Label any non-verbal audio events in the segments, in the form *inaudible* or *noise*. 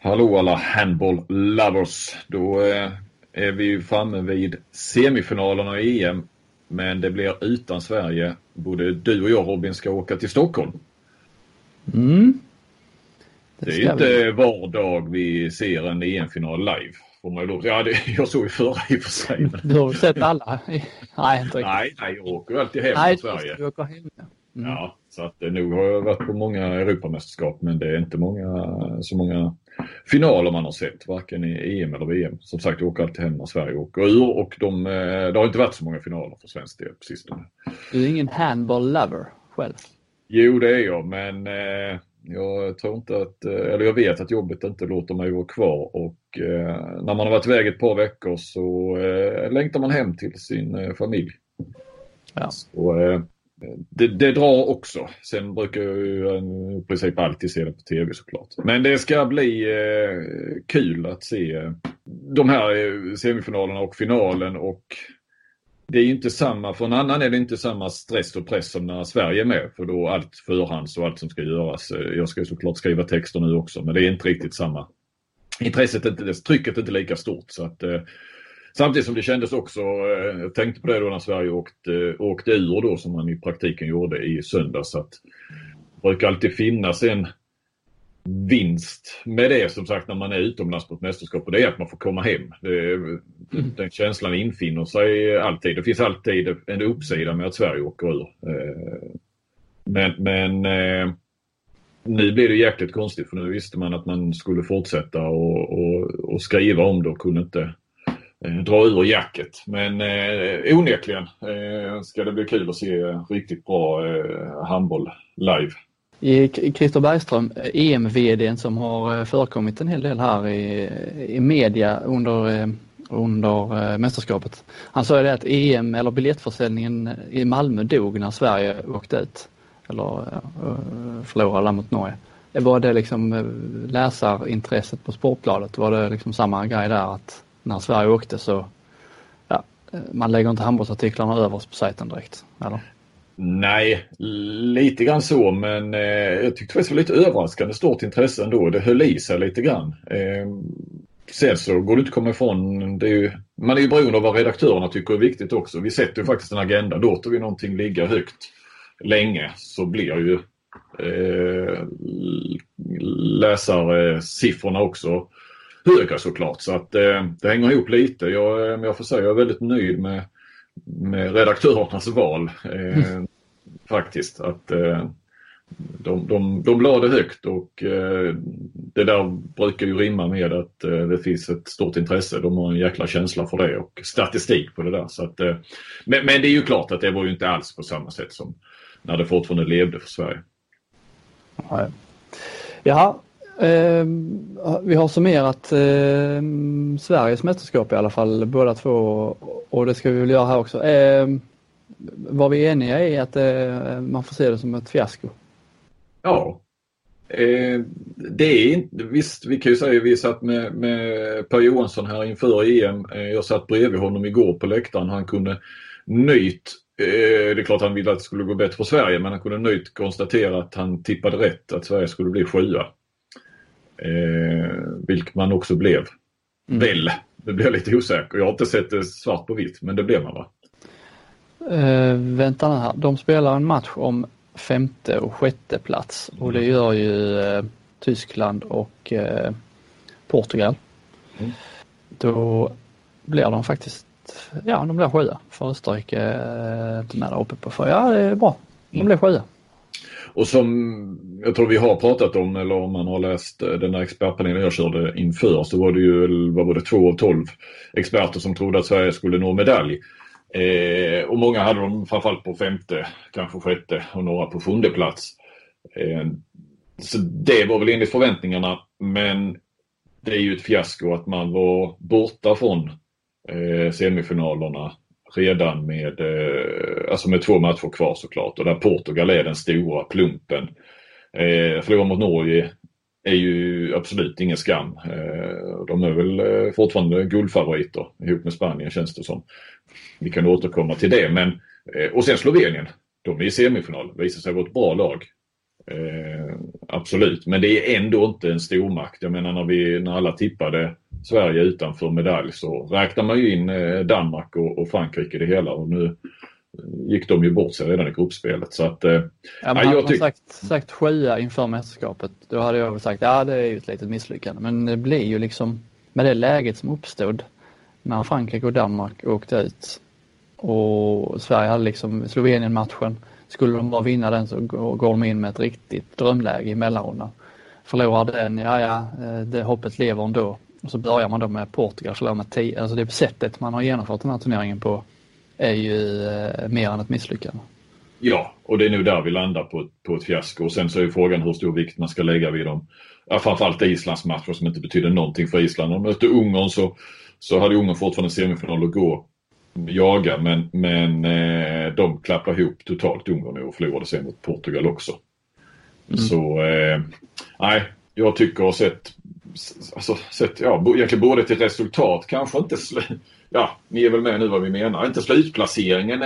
Hallå alla handball lovers. Då eh, är vi ju framme vid semifinalerna i EM. Men det blir utan Sverige. Både du och jag Robin ska åka till Stockholm. Mm. Det, det är inte vi. var dag vi ser en EM-final live. Får man ju ja, det, *laughs* jag såg ju förra i och för sig. Men... Du har sett alla? nej, inte riktigt. Nej, nej, jag åker alltid hem nej, till Sverige. Du åker hem. Mm. Ja, så att eh, nu har jag varit på många Europamästerskap men det är inte många, så många finaler man har sett, varken i EM eller VM. Som sagt, jag åker alltid hem när Sverige åker ur och de, eh, det har inte varit så många finaler för svensk del på sistone. Du är ingen handball-lover själv? Jo, det är jag, men eh, jag tror inte att, eh, eller jag vet att jobbet inte låter mig vara kvar och eh, när man har varit iväg ett par veckor så eh, längtar man hem till sin familj. Ja. Så, det, det, drar också. Sen brukar jag ju eh, i princip alltid se det på tv såklart. Men det ska bli eh, kul att se eh, de här eh, semifinalerna och finalen och det är ju inte samma, för en annan är det inte samma stress och press som när Sverige är med. För då allt förhands och allt som ska göras. Jag ska ju såklart skriva texter nu också men det är inte riktigt samma. Intresset, inte, trycket är inte lika stort. så att eh, Samtidigt som det kändes också, eh, jag tänkte på det då när Sverige åkte, åkte ur då som man i praktiken gjorde i söndags. Att det brukar alltid finnas en vinst med det som sagt när man är utomlands på ett mästerskap och det är att man får komma hem. Det, mm. Den känslan infinner sig alltid. Det finns alltid en uppsida med att Sverige åker ur. Eh, men, men eh, nu blir det jäkligt konstigt för nu visste man att man skulle fortsätta och, och, och skriva om det och kunde inte Eh, dra ur jacket. Men eh, onekligen eh, ska det bli kul att se eh, riktigt bra eh, handboll live. Christer Bergström, eh, EM-VDn som har förekommit en hel del här i, i media under, under mästerskapet. Han sa ju det att EM eller biljettförsäljningen i Malmö dog när Sverige åkte ut. Eller förlorade mot Norge. Var det liksom läsarintresset på Sportbladet, var det liksom samma grej där att när Sverige åkte så ja, man lägger inte handbollsartiklarna överst på sajten direkt, eller? Nej, lite grann så men eh, jag tyckte det var lite överraskande stort intresse ändå. Det höll i sig lite grann. Eh, sen så går det inte att komma ifrån, det är ju, man är ju beroende av vad redaktörerna tycker är viktigt också. Vi sätter ju faktiskt en agenda. Låter vi någonting ligga högt länge så blir ju eh, läsarsiffrorna också högre såklart. Så att eh, det hänger ihop lite. Jag, eh, jag får säga jag är väldigt nöjd med, med redaktörernas val. Eh, mm. Faktiskt. Att eh, de, de, de la det högt och eh, det där brukar ju rimma med att eh, det finns ett stort intresse. De har en jäkla känsla för det och statistik på det där. Så att, men, men det är ju klart att det var ju inte alls på samma sätt som när det fortfarande levde för Sverige. Ja, Eh, vi har summerat eh, Sveriges mästerskap i alla fall båda två och det ska vi väl göra här också. Eh, var vi eniga i att eh, man får se det som ett fiasko? Ja. Eh, det är inte, visst vi kan ju säga att vi satt med, med Per Johansson här inför EM. Eh, jag satt bredvid honom igår på läktaren. Han kunde nöjt eh, det är klart han ville att det skulle gå bättre för Sverige men han kunde nöjt konstatera att han tippade rätt att Sverige skulle bli sjua. Eh, vilket man också blev. Mm. Väl, det jag lite osäker. Jag har inte sett det svart på vitt men det blev man va? Eh, vänta här, de spelar en match om femte och sjätte plats och det mm. gör ju eh, Tyskland och eh, Portugal. Mm. Då blir de faktiskt, ja de blir sjua för Österrike är inte med där uppe på. För ja det är bra, de blir sjua. Och som jag tror vi har pratat om eller om man har läst eh, den där expertpanelen jag körde inför så var det ju vad var det, två av tolv experter som trodde att Sverige skulle nå medalj. Eh, och många hade dem framförallt på femte, kanske sjätte och några på sjunde plats. Eh, så det var väl enligt förväntningarna men det är ju ett fiasko att man var borta från eh, semifinalerna redan med, eh, alltså med två matcher kvar såklart och där Portugal är den stora plumpen. Eh, förlora mot Norge är ju absolut ingen skam. Eh, de är väl eh, fortfarande guldfavoriter ihop med Spanien känns det som. Vi kan återkomma till det men och sen Slovenien. De är i semifinal, visar sig vara ett bra lag. Eh, absolut, men det är ändå inte en stormakt. Jag menar när, vi, när alla tippade Sverige utanför medalj så räknar man ju in eh, Danmark och, och Frankrike i det hela och nu gick de ju bort sig redan i gruppspelet. Så att, eh, ja, men hade man sagt, sagt sjua inför mästerskapet då hade jag väl sagt ja det är ju ett litet misslyckande. Men det blir ju liksom med det läget som uppstod när Frankrike och Danmark åkte ut och Sverige hade liksom Slovenien-matchen. Skulle de bara vinna den så går de in med ett riktigt drömläge i mellanrundan. Förlorar den, ja ja, eh, det hoppet lever ändå. Och så börjar man då med Portugal, förlorar med 10. Alltså det sättet man har genomfört den här turneringen på är ju eh, mer än ett misslyckande. Ja, och det är nu där vi landar på, på ett fiasko. Och sen så är frågan hur stor vikt man ska lägga vid dem. Ja, framförallt Islands matcher som inte betyder någonting för Island. Om de mötte Ungern så, så hade Ungern fortfarande semifinal att gå jaga men, men eh, de klappade ihop totalt Ungern och förlorade sen mot Portugal också. Mm. Så eh, nej, jag tycker sett, alltså, sett ja, egentligen både till resultat, kanske inte *laughs* ja, ni är väl med nu vad vi menar. Inte slutplaceringen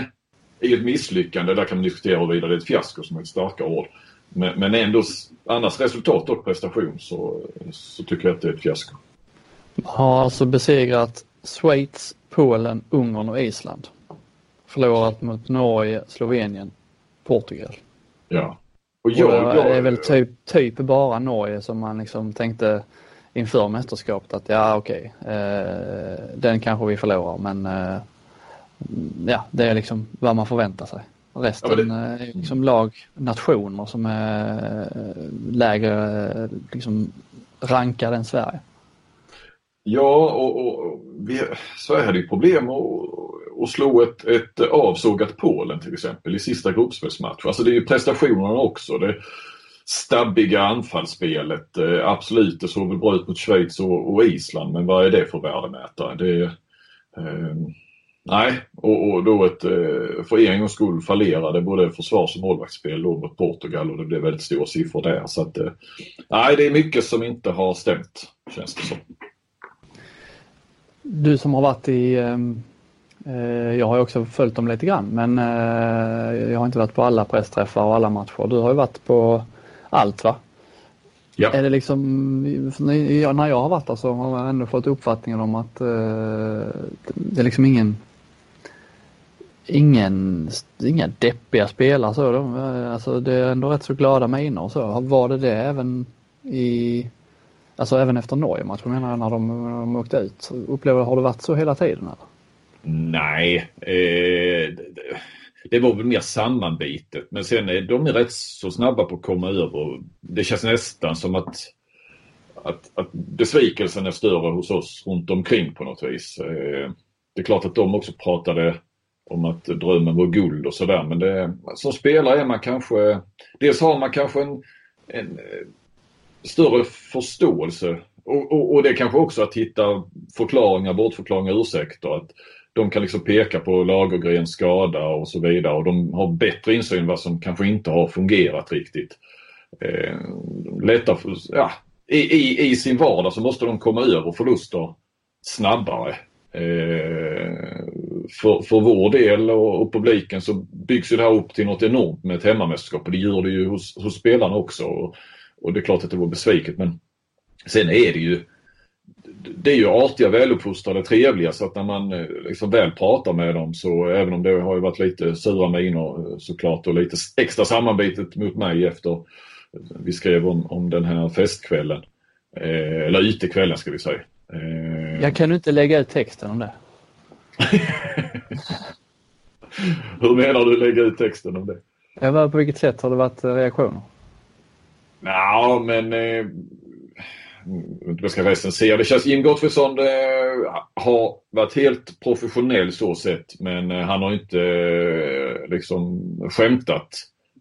är ett misslyckande. Där kan man diskutera huruvida det är ett fiasko som är ett starkare ord. Men, men ändå, annars resultat och prestation så, så tycker jag att det är ett fiasko. Har alltså besegrat Schweiz, Polen, Ungern och Island. Förlorat mot Norge, Slovenien, Portugal. Ja. Och jag, och det är väl typ, typ bara Norge som man liksom tänkte inför mästerskapet att ja okej, okay, eh, den kanske vi förlorar men eh, ja, det är liksom vad man förväntar sig. Resten ja, det... är liksom lag, nationer som är eh, lägre liksom rankade än Sverige. Ja, och, och vi, Sverige hade ju problem att, att slå ett, ett avsågat Polen till exempel i sista gruppspelsmatchen. Alltså det är ju prestationerna också. Det, stabbiga anfallsspelet. Eh, absolut, det såg väl bra ut mot Schweiz och, och, Island, men vad är det för värdemätare? Det, eh, nej, och, och, då ett eh, för en gångs skull fallerade både försvars och målvaktsspel då mot Portugal och det blev väldigt stora siffror där. Så att, eh, nej, det är mycket som inte har stämt, känns det som. Du som har varit i ehm, eh, jag har också följt dem lite grann men eh, jag har inte varit på alla pressträffar och alla matcher. Du har ju varit på allt va? Ja. Är det liksom, när jag har varit där så har jag ändå fått uppfattningen om att eh, det är liksom ingen ingen, inga deppiga spelare så. De, alltså det är ändå rätt så glada miner och så. Var det det även i, alltså även efter Norge-matchen menar jag när de, när de åkte ut? Upplever har det varit så hela tiden eller? Nej, eh, det var väl mer sammanbitet. Men sen är de är rätt så snabba på att komma över. Det känns nästan som att, att, att besvikelsen är större hos oss runt omkring på något vis. Eh, det är klart att de också pratade om att drömmen var guld och sådär men det, som spelare är man kanske, dels har man kanske en, en större förståelse och, och, och, det kanske också att hitta förklaringar, bortförklaringar, ursäkter. Att de kan liksom peka på Lagergrens skada och så vidare och de har bättre insyn vad som kanske inte har fungerat riktigt. Eh, lättare för, ja, i, i, I sin vardag så måste de komma över förluster snabbare. Eh, för, för vår del och, och, publiken så byggs ju det här upp till något enormt med ett hemmamästerskap och det gör det ju hos, hos spelarna också. Och, och det är klart att det var besviket men sen är det ju det är ju artiga, väluppfostrade, trevliga så att när man eh, liksom väl pratar med dem så även om det har ju varit lite sura miner eh, såklart och lite extra samarbetet mot mig efter vi skrev om, om den här festkvällen. Eh, eller utekvällen ska vi säga. Eh... Jag kan inte lägga ut texten om det? *laughs* Hur menar du lägga ut texten om det? Ja, på vilket sätt har det varit reaktioner? Ja, men eh, inte ska recensera. Det känns Jim Gottfridsson eh, har varit helt professionell så sett men eh, han har inte eh, liksom skämtat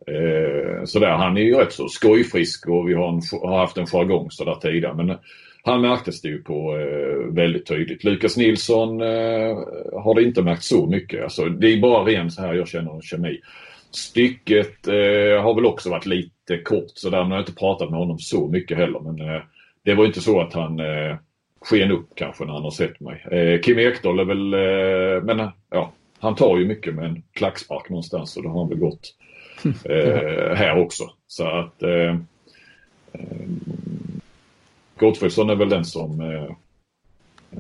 eh, sådär. Han är ju rätt så skojfrisk och vi har, en, har haft en jargong sådär tidigare. Men eh, han märktes det ju på eh, väldigt tydligt. Lukas Nilsson eh, har det inte märkt så mycket. Alltså, det är bara ren så här jag känner kemi. Stycket eh, har väl också varit lite kort sådär. Men jag har inte pratat med honom så mycket heller. Men eh, det var inte så att han eh, sken upp kanske när han har sett mig. Eh, Kim Ekdahl är väl, eh, men ja, han tar ju mycket med en klackspark någonstans och det har han väl gått *laughs* eh, här också. Så att eh, Gottfridsson är väl den som eh,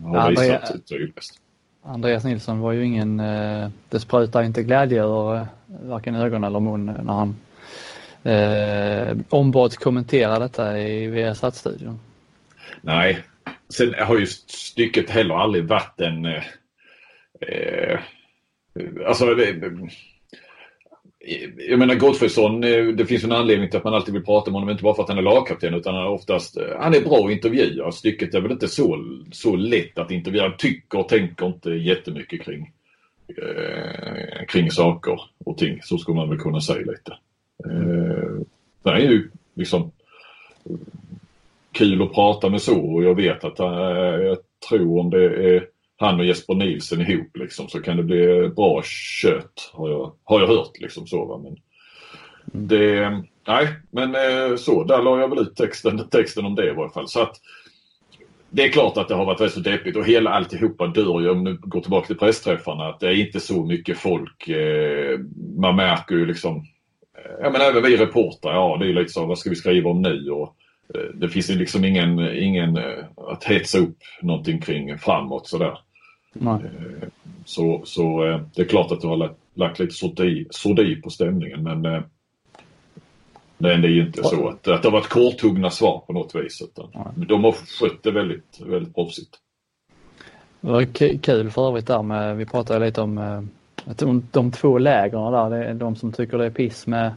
har ja, visat tydligast. Andreas Nilsson var ju ingen, eh, det sprutar inte glädje ur eh, varken ögon eller mun när han eh, ombads kommentera detta i Viasat-studion. Nej, sen har ju stycket heller aldrig varit en... Eh, eh alltså, det, jag menar Gottfridsson, eh, det finns en anledning till att man alltid vill prata med honom, inte bara för att han är lagkapten utan han är oftast, eh, han är bra att intervjua. Stycket är väl inte så, så lätt att intervjua. Han tycker och tänker inte jättemycket kring, eh, kring saker och ting. Så skulle man väl kunna säga lite. Eh, det är ju liksom kul att prata med så och jag vet att eh, jag tror om det är han och Jesper Nielsen ihop liksom, så kan det bli bra kött har jag, har jag hört. Liksom, så, va? Men det, nej, men eh, så, där la jag väl ut texten, *laughs* texten om det i varje fall. Så att, det är klart att det har varit rätt så deppigt och hela alltihopa dör ju om du går tillbaka till pressträffarna att det är inte så mycket folk. Eh, man märker ju liksom, eh, ja men även vi reportrar, ja det är lite så, vad ska vi skriva om nu? Och, det finns ju liksom ingen, ingen att hetsa upp någonting kring framåt sådär. Nej. Eh, så, så eh, det är klart att du har lagt, lagt lite sordi, sordi på stämningen men eh, det är ju inte så att, att det har varit korthuggna svar på något vis. Utan de har skött det väldigt, väldigt proffsigt. Det var kul för övrigt där med, vi pratade lite om att de, de två lägren där, det är de som tycker det är piss med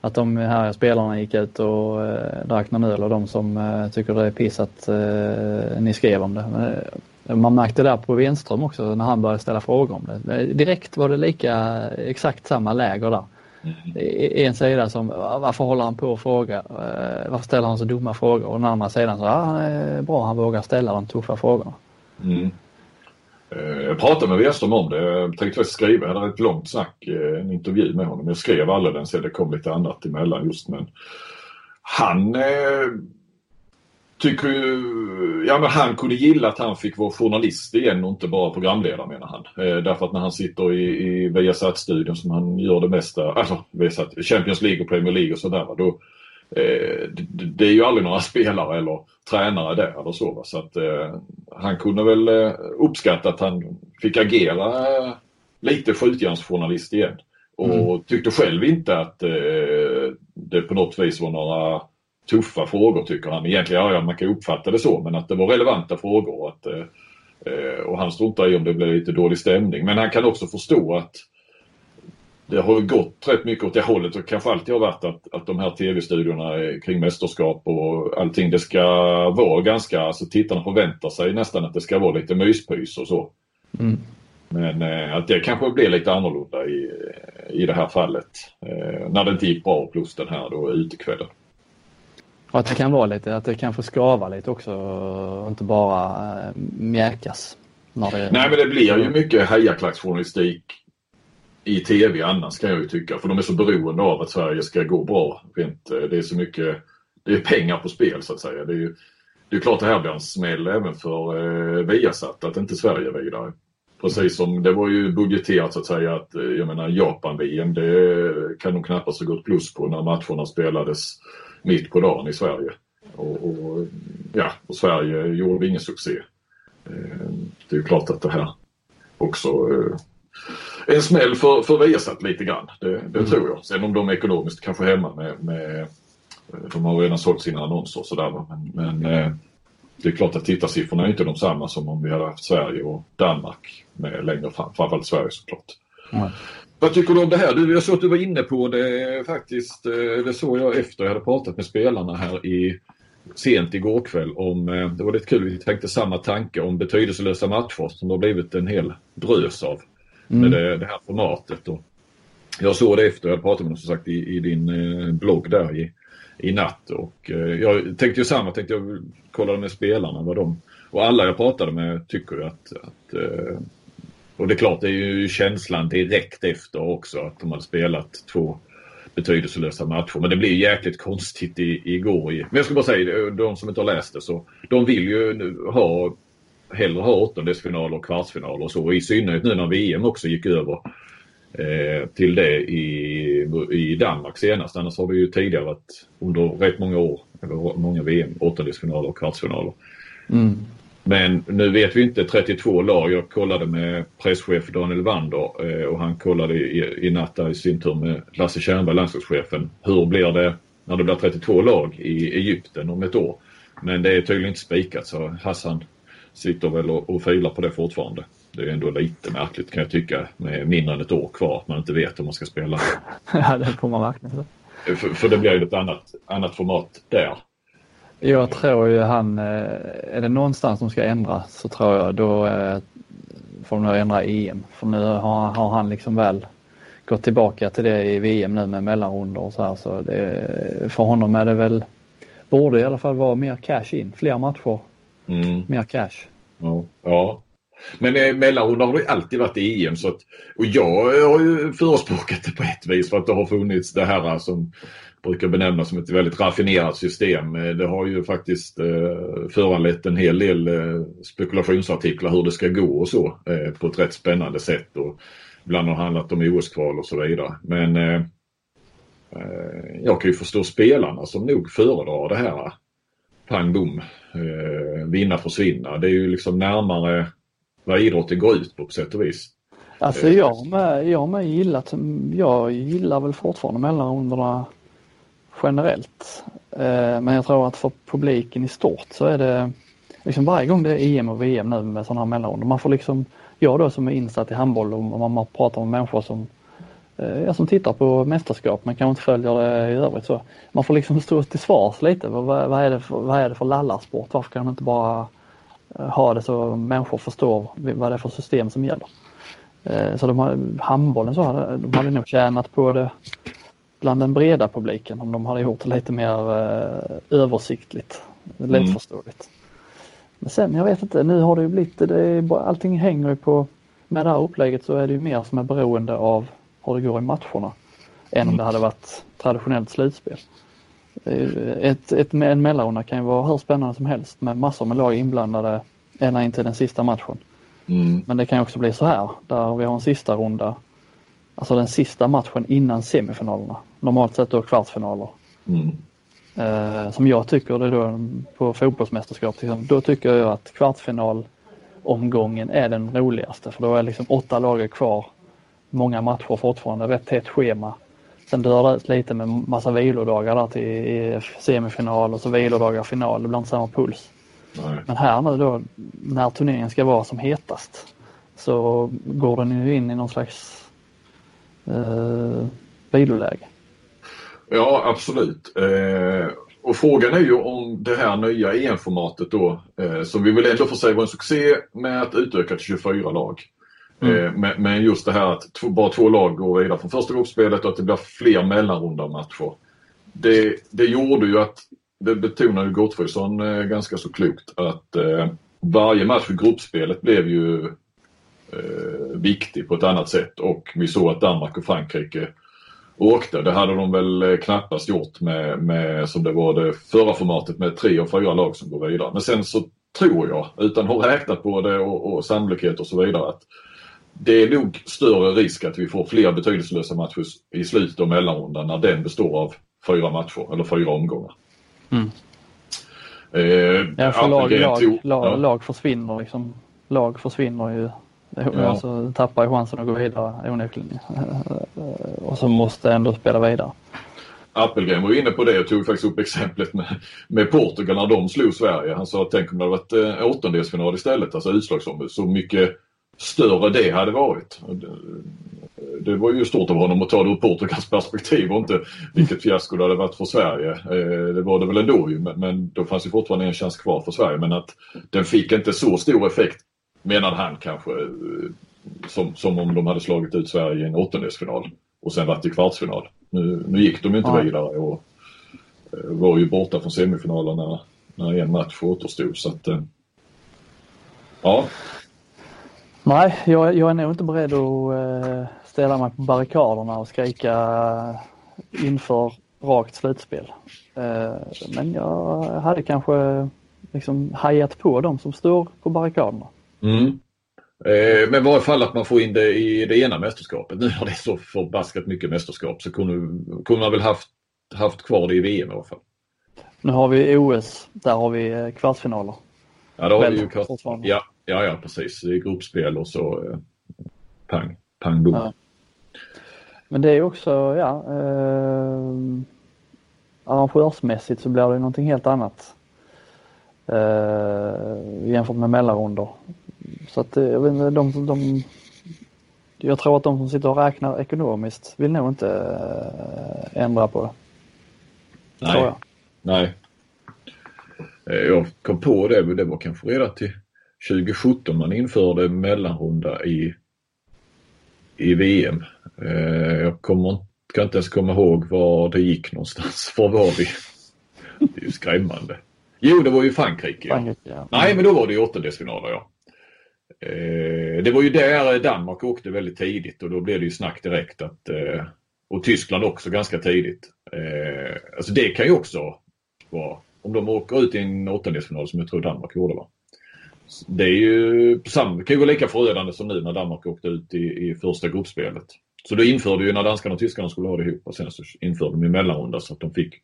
att de här spelarna gick ut och eh, drack någon öl och de som eh, tycker det är piss att eh, ni skrev om det. Men, man märkte där på Wenström också när han började ställa frågor om det. Direkt var det lika exakt samma läger där. Mm. En sida som varför håller han på att fråga? Varför ställer han så dumma frågor? Och den andra sidan så ja, han är bra, han vågar ställa de tuffa frågorna. Mm. Eh, jag pratade med Wenström om det. Jag tänkte faktiskt skriva, jag hade ett långt snack, eh, en intervju med honom. Jag skrev aldrig den så det kom lite annat emellan just men han eh, tycker ju, ja men han kunde gilla att han fick vara journalist igen och inte bara programledare menar han. Eh, därför att när han sitter i, i Viasat-studion som han gör det mesta, alltså Viasat, Champions League och Premier League och sådär då det, det, är ju aldrig några *laughs* spelare eller tränare där eller så. Så att eh, han kunde väl eh, uppskatta att han fick agera eh, lite skjutjärnsjournalist igen. Och mm. tyckte själv inte att eh, det på något vis var några tuffa frågor tycker han. Egentligen, ja, man kan uppfatta det så, men att det var relevanta frågor. Att, eh, och han struntar i om det blev lite dålig stämning. Men han kan också förstå att det har gått rätt mycket åt det hållet och kanske alltid har varit att, att de här tv-studiorna kring mästerskap och allting det ska vara ganska, alltså tittarna förväntar sig nästan att det ska vara lite myspys och så. Mm. Men eh, att det kanske blir lite annorlunda i, i det här fallet. Eh, när det inte gick bra plus den här då utekvällen. Och att det kan vara lite, att det kan få skava lite också och inte bara äh, mjäkas. Det... Nej men det blir ju mycket hejaklacksjournalistik i tv annars kan jag ju tycka. För de är så beroende av att Sverige ska gå bra. Rent, eh, det är så mycket, det är pengar på spel så att säga. Det är ju det är klart det här blir en smäll även för eh, Viasat att inte Sverige är vidare. Precis som det var ju budgeterat så att säga att eh, jag menar Japan-VM det kan de knappast ha gått plus på när matcherna spelades mitt på dagen i Sverige. Och, och ja, och Sverige gjorde ingen succé. Eh, det är ju klart att det här också eh, en smäll för, för Viasat lite grann. Det, det mm. tror jag. Sen om de är ekonomiskt kanske hemma med, med de har redan sålt sina annonser och sådär. Men, men det är klart att tittarsiffrorna är inte de samma som om vi hade haft Sverige och Danmark med längre fram. Framförallt Sverige såklart. Mm. Vad tycker du om det här? Du, jag såg att du var inne på det faktiskt. Eh, det såg jag efter jag hade pratat med spelarna här i sent igår kväll om, eh, det var lite kul, vi tänkte samma tanke om betydelselösa matcher som det har blivit en hel drös av mm. med det, det, här formatet. Och jag såg det efter jag hade pratat med dem som sagt i, i din eh, blogg där i, i natt och eh, jag tänkte ju samma, tänkte jag kollade med spelarna vad de och alla jag pratade med tycker ju att, att eh, och det är klart, det är ju känslan direkt efter också att de hade spelat två betydelselösa matcher. Men det blir jäkligt konstigt i, igår. Men jag ska bara säga, de som inte har läst det så, de vill ju ha hellre ha åttondelsfinaler och kvartsfinaler och så. I synnerhet nu när VM också gick över eh, till det i, i Danmark senast. Annars har vi ju tidigare varit under rätt många år, eller många VM, åttondelsfinaler och kvartsfinaler. Mm. Men nu vet vi inte 32 lag. Jag kollade med presschef Daniel Wander eh, och han kollade i, i natt i sin tur med Lasse Tjernberg, landslagschefen. Hur blir det när det blir 32 lag i Egypten om ett år? Men det är tydligen inte spikat så Hassan sitter väl och, och filar på det fortfarande. Det är ändå lite märkligt kan jag tycka med mindre än ett år kvar att man inte vet om man ska spela. *laughs* ja, det får man verkligen för, för det blir ju ett annat, annat format där. Jag tror ju han, eh, är det någonstans som ska ändra så tror jag då eh, får de nog ändra EM. För nu har, har han liksom väl gått tillbaka till det i VM nu med mellanrundor och så här så det, för honom är det väl, borde i alla fall vara mer cash in, fler matcher, mm. mer cash. Ja, ja. Men eh, mellanrundan har det alltid varit i EM så att, och jag har ju förespråkat det på ett vis för att det har funnits det här som brukar benämnas som ett väldigt raffinerat system. Eh, det har ju faktiskt eh, föranlett en hel del eh, spekulationsartiklar hur det ska gå och så eh, på ett rätt spännande sätt. Och ibland har det handlat om OS-kval och så vidare. Men eh, eh, jag kan ju förstå spelarna som nog föredrar det här pang bom, eh, vinna försvinna. Det är ju liksom närmare vad idrotten går ut på på sätt och vis. Alltså jag med, jag med gillat, jag gillar väl fortfarande mellanrunderna generellt. Eh, men jag tror att för publiken i stort så är det liksom varje gång det är EM och VM nu med sådana här mellanrundor. Man får liksom, jag då som är insatt i handboll och man pratar med människor som, eh, ja, som tittar på mästerskap men kanske inte följer det i övrigt så. Man får liksom *laughs* stå till svars lite. Vad, vad, är, det för, vad är det för lallarsport? Varför kan man inte bara eh, ha det så människor förstår vad det är för system som gäller? Så de har, handbollen så hade, de hade nog tjänat på det bland den breda publiken om de hade gjort det lite mer eh, översiktligt, lättförståeligt. Mm. Men sen, jag vet inte, nu har det ju blivit, det är, allting hänger ju på, med det här upplägget så är det ju mer som är beroende av hur det går i matcherna än om det hade varit traditionellt slutspel. Ett, ett, en mellanrunda kan ju vara hur spännande som helst med massor med lag inblandade ända in till den sista matchen. Mm. Men det kan också bli så här där vi har en sista runda Alltså den sista matchen innan semifinalerna. Normalt sett då kvartsfinaler. Mm. Eh, som jag tycker det då på fotbollsmästerskap, liksom, då tycker jag att kvartsfinalomgången är den roligaste för då är liksom åtta lag kvar. Många matcher fortfarande, rätt tätt schema. Sen dör det ut lite med massa vilodagar där till semifinal och så vilodagar final. Det blir inte samma puls. Nej. Men här nu då när turneringen ska vara som hetast så går den ju in i någon slags eh, viloläge. Ja, absolut. Eh, och frågan är ju om det här nya EM-formatet då, eh, som vi vill ändå får säga var en succé med att utöka till 24 lag. Mm. Eh, men, just det här att bara två lag går vidare från första gruppspelet och att det blir fler mellanrunda matcher. Det, det gjorde ju att, det betonade Gottfridsson eh, ganska så klokt, att eh, varje match i gruppspelet blev ju eh, viktig på ett annat sätt och vi såg att Danmark och Frankrike åkte. Det hade de väl eh, knappast gjort med, med som det var det förra formatet med tre och fyra lag som går vidare. Men sen så tror jag, utan att ha räknat på det och, och sannolikhet och så vidare, att det är nog större risk att vi får fler betydelselösa matcher i slutet av mellanrundan när den består av fyra matcher eller fyra omgångar. Mm. Eh, ja, för lag, lag, lag, ja. lag försvinner liksom. Lag försvinner ju Ja. Alltså tappar chansen att gå vidare onekligen. *laughs* Och så måste ändå spela vidare. Appelgren var inne på det och tog faktiskt upp exemplet med, med Portugal när de slog Sverige. Han sa att tänk om det hade varit eh, åttondelsfinal istället, alltså utslagsombud. Så mycket större det hade varit. Det, var ju stort av honom att ta det ur Portugals perspektiv och inte vilket fiasko det hade varit för Sverige. Eh, det var det väl ändå ju, men, då fanns ju fortfarande en chans kvar för Sverige. Men att den fick inte så stor effekt menade han kanske eh, som, som om de hade slagit ut Sverige i en åttondelsfinal och sen varit i kvartsfinal. Nu, nu gick de inte ja. vidare och eh, var ju borta från semifinalerna när en match återstod. Så att, ja. Nej, jag, jag är nog inte beredd att ställa mig på barrikaderna och skrika inför rakt slutspel. Men jag hade kanske liksom hajat på de som står på barrikaderna. Mm. Eh, men i varje fall att man får in det i det ena mästerskapet. Nu har det så förbaskat mycket mästerskap så kunde, kunde man väl haft, haft kvar det i VM i alla fall. Nu har vi OS, där har vi eh, kvartsfinaler. Ja, då har vi ju kvart... ja, ja, ja, precis. Det är gruppspel och så eh, pang, pang, bom. Ja. Men det är också, ja, eh, arrangörsmässigt så blir det någonting helt annat eh, jämfört med mellanrundor. Så att eh, jag vet inte, de, de, jag tror att de som sitter och räknar ekonomiskt vill nog inte eh, ändra på det. Nej. Nej. Eh, jag kom på det, men det var kanske redan till 2017 man införde mellanrunda i, i VM. Eh, jag kommer, kan inte ens komma ihåg var det gick någonstans. *laughs* Var var vi? Det är ju skrämmande. Jo, det var ju Frankrike. Ja. Frankrike ja. Nej, men då var det ju åttondelsfinaler ja. Eh, det var ju där Danmark åkte väldigt tidigt och då blev det ju snack direkt att eh, och Tyskland också ganska tidigt. Eh, alltså det kan ju också vara, om de åker ut i en åttondelsfinal som jag tror Danmark gjorde va. Det är ju samma, kan ju gå lika förödande som nu när Danmark åkte ut i, i första gruppspelet. Så då införde ju när danskarna och tyskarna skulle ha det ihop och sen så införde de ju mellanrunda så att de fick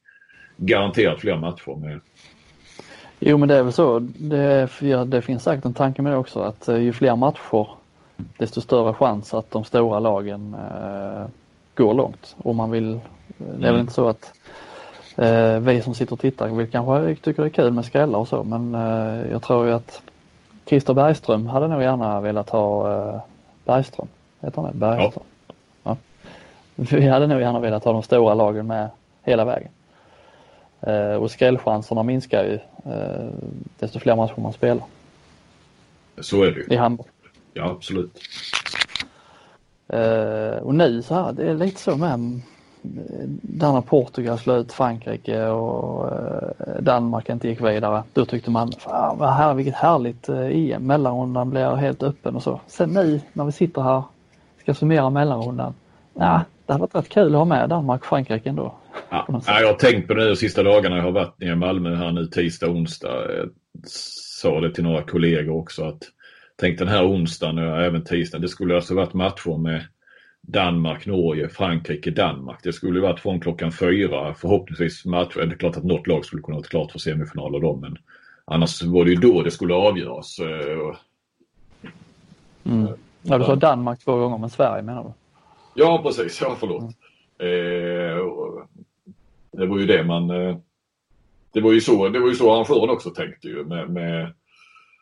garanterat fler matcher med Jo men det är väl så. Det, det finns säkert en tanke med det också att eh, ju fler matcher desto större chans att de stora lagen eh, går långt. Och man vill, det är väl mm. inte så att eh, vi som sitter och tittar vill kanske tycker det är kul med skrällar och så men eh, jag tror ju att Christer Bergström hade nog gärna velat ha eh, Bergström, heter han det? Bergström? Ja. ja. Vi hade nog gärna velat ha de stora lagen med hela vägen. Eh, och skrällchanserna minskar ju eh, desto fler matcher man spelar. Så är det ju. I handboll. Ja, absolut. Eh, och nu så här, det är lite så med där när Portugal slöt Frankrike och Danmark inte gick vidare. Då tyckte man, fan vad här, vilket härligt EM. Mellanrundan blir helt öppen och så. Sen nu när vi sitter här ska summera mellanrundan. Ja, det hade varit rätt kul att ha med Danmark och Frankrike ändå. Ja, jag har tänkt på det de sista dagarna jag har varit nere i Malmö här nu tisdag, onsdag. Jag sa det till några kollegor också att tänk den här onsdagen och även tisdagen. Det skulle alltså varit matcher med Danmark, Norge, Frankrike, Danmark. Det skulle varit från klockan fyra förhoppningsvis matcher. Det är klart att något lag skulle kunna vara klart för semifinaler då men annars var det ju då det skulle avgöras. Eh, mm. Ja, du sa Danmark två gånger men Sverige menar du? Ja precis, ja förlåt. Mm. Eh, det var ju det man... Eh, det var ju så, det var ju så arrangören också tänkte ju med, med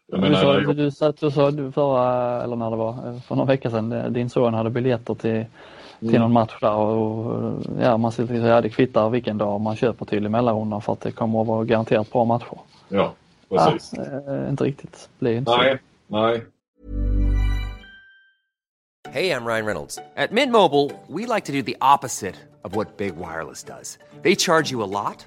jag menar, du, sa, jag... du satt och sa du förra, eller när det var, för några veckor sedan, din son hade biljetter till, till mm. någon match där och ja, man säger ja, det kvittar vilken dag man köper till i mellanrundan för att det kommer att vara garanterat bra matcher. Ja, precis. Ja, äh, inte riktigt, blir inte nej, så. Nej, Hej, jag Ryan Reynolds. At Mint Mobile, we like to do the opposite of what Big Wireless does. They charge you a lot,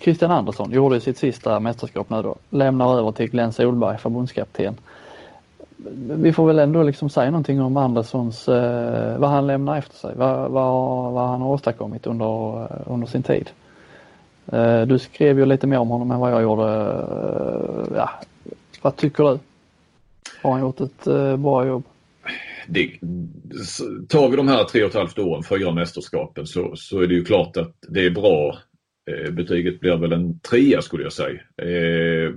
Christian Andersson gjorde sitt sista mästerskap nu då. Lämnar över till Glenn Solberg, förbundskapten. Vi får väl ändå liksom säga någonting om Anderssons, eh, vad han lämnar efter sig, vad, vad, vad han har åstadkommit under, eh, under sin tid. Eh, du skrev ju lite mer om honom än vad jag gjorde. Eh, ja, vad tycker du? Har han gjort ett eh, bra jobb? Det, tar vi de här tre och ett halvt åren, fyra mästerskapen, så, så är det ju klart att det är bra Eh, betyget blir väl en trea skulle jag säga. Eh,